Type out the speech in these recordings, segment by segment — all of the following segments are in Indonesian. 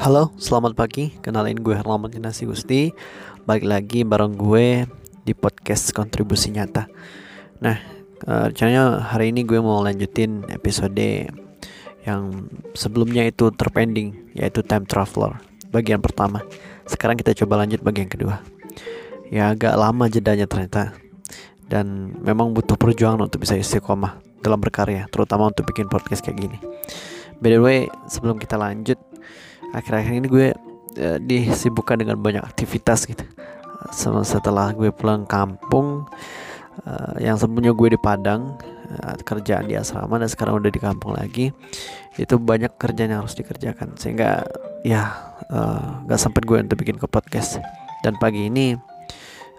Halo, selamat pagi. Kenalin gue Herlaman Kinasi Gusti. Balik lagi bareng gue di podcast Kontribusi Nyata. Nah, uh, rencananya hari ini gue mau lanjutin episode yang sebelumnya itu terpending, yaitu Time Traveler, bagian pertama. Sekarang kita coba lanjut bagian kedua. Ya agak lama jedanya ternyata. Dan memang butuh perjuangan untuk bisa istiqomah dalam berkarya, terutama untuk bikin podcast kayak gini. By the way, sebelum kita lanjut, akhir-akhir ini gue uh, disibukkan dengan banyak aktivitas gitu. Setelah gue pulang kampung uh, yang sebelumnya gue di Padang uh, kerjaan di asrama dan sekarang udah di kampung lagi itu banyak kerjaan yang harus dikerjakan. Sehingga ya uh, sempat gue untuk bikin ke podcast. Dan pagi ini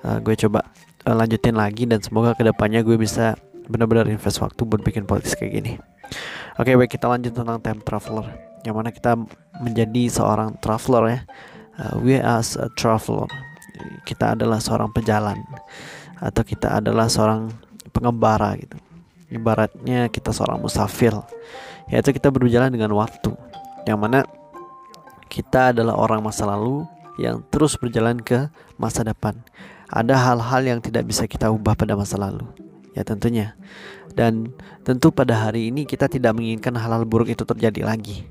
uh, gue coba uh, lanjutin lagi dan semoga ke depannya gue bisa benar-benar invest waktu buat bikin podcast kayak gini. Oke baik kita lanjut tentang time traveler yang mana kita menjadi seorang traveler ya. Uh, we as a traveler kita adalah seorang pejalan atau kita adalah seorang pengembara gitu. Ibaratnya kita seorang musafir yaitu kita berjalan dengan waktu yang mana kita adalah orang masa lalu yang terus berjalan ke masa depan. Ada hal-hal yang tidak bisa kita ubah pada masa lalu ya tentunya. Dan tentu pada hari ini kita tidak menginginkan hal-hal buruk itu terjadi lagi.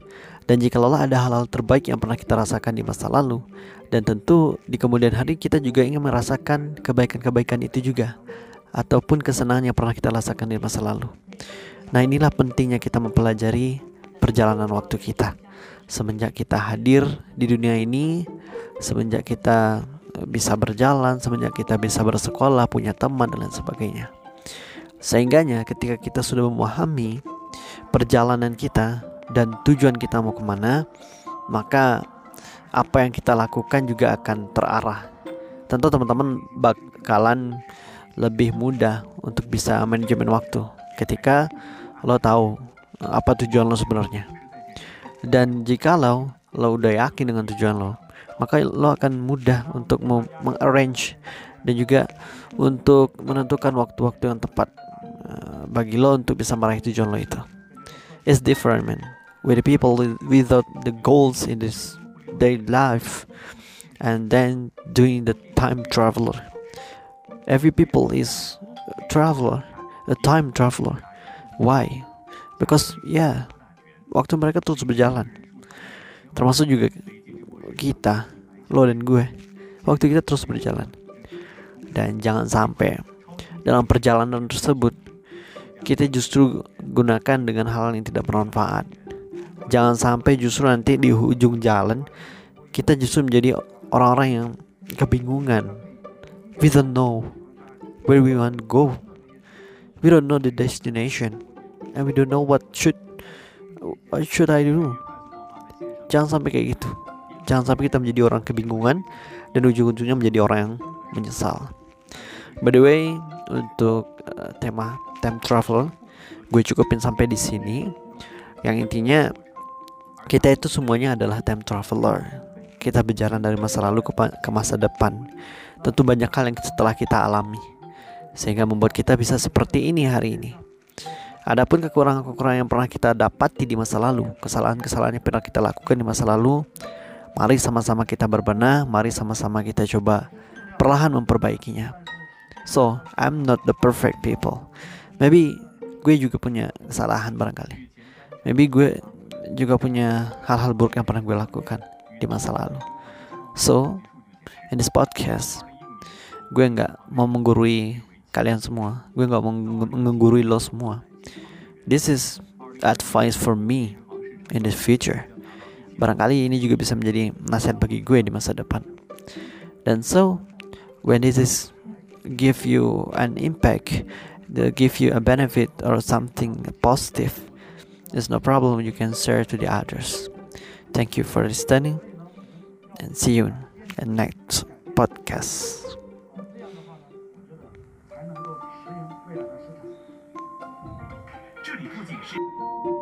Dan jika lelah ada hal-hal terbaik yang pernah kita rasakan di masa lalu Dan tentu di kemudian hari kita juga ingin merasakan kebaikan-kebaikan itu juga Ataupun kesenangan yang pernah kita rasakan di masa lalu. Nah inilah pentingnya kita mempelajari perjalanan waktu kita. Semenjak kita hadir di dunia ini Semenjak kita bisa berjalan Semenjak kita bisa bersekolah, punya teman dan lain sebagainya Sehingganya ketika kita sudah memahami perjalanan kita dan tujuan kita mau ke mana, maka apa yang kita lakukan juga akan terarah. Tentu teman-teman bakalan lebih mudah untuk bisa manajemen waktu ketika lo tahu apa tujuan lo sebenarnya. Dan jika lo udah yakin dengan tujuan lo, maka lo akan mudah untuk mengarrange dan juga untuk menentukan waktu-waktu yang tepat bagi lo untuk bisa meraih tujuan lo itu. It's different man. With the people without the goals in this daily life and then doing the time traveler. Every people is a traveler a time traveler. Why? Because yeah waktu mereka terus berjalan. Termasuk juga kita lo dan gue waktu kita terus berjalan. Dan jangan sampai dalam perjalanan tersebut kita justru gunakan dengan hal yang tidak bermanfaat. Jangan sampai justru nanti di ujung jalan kita justru menjadi orang-orang yang kebingungan. We don't know where we want to go. We don't know the destination and we don't know what should what should I do. Jangan sampai kayak gitu. Jangan sampai kita menjadi orang kebingungan dan ujung-ujungnya menjadi orang yang menyesal. By the way untuk uh, tema time travel gue cukupin sampai di sini yang intinya kita itu semuanya adalah time traveler. Kita berjalan dari masa lalu ke, ke masa depan. Tentu banyak hal yang setelah kita alami sehingga membuat kita bisa seperti ini hari ini. Adapun kekurangan-kekurangan yang pernah kita dapati di masa lalu, kesalahan-kesalahan yang pernah kita lakukan di masa lalu, mari sama-sama kita berbenah, mari sama-sama kita coba perlahan memperbaikinya. So, I'm not the perfect people. Maybe gue juga punya kesalahan barangkali. Maybe gue juga punya hal-hal buruk yang pernah gue lakukan di masa lalu. So, in this podcast, gue nggak mau menggurui kalian semua. Gue nggak mau menggurui lo semua. This is advice for me in the future. Barangkali ini juga bisa menjadi nasihat bagi gue di masa depan. Dan so, when this is give you an impact, they give you a benefit or something positive, There's no problem you can share to the others. Thank you for listening and see you in next podcast.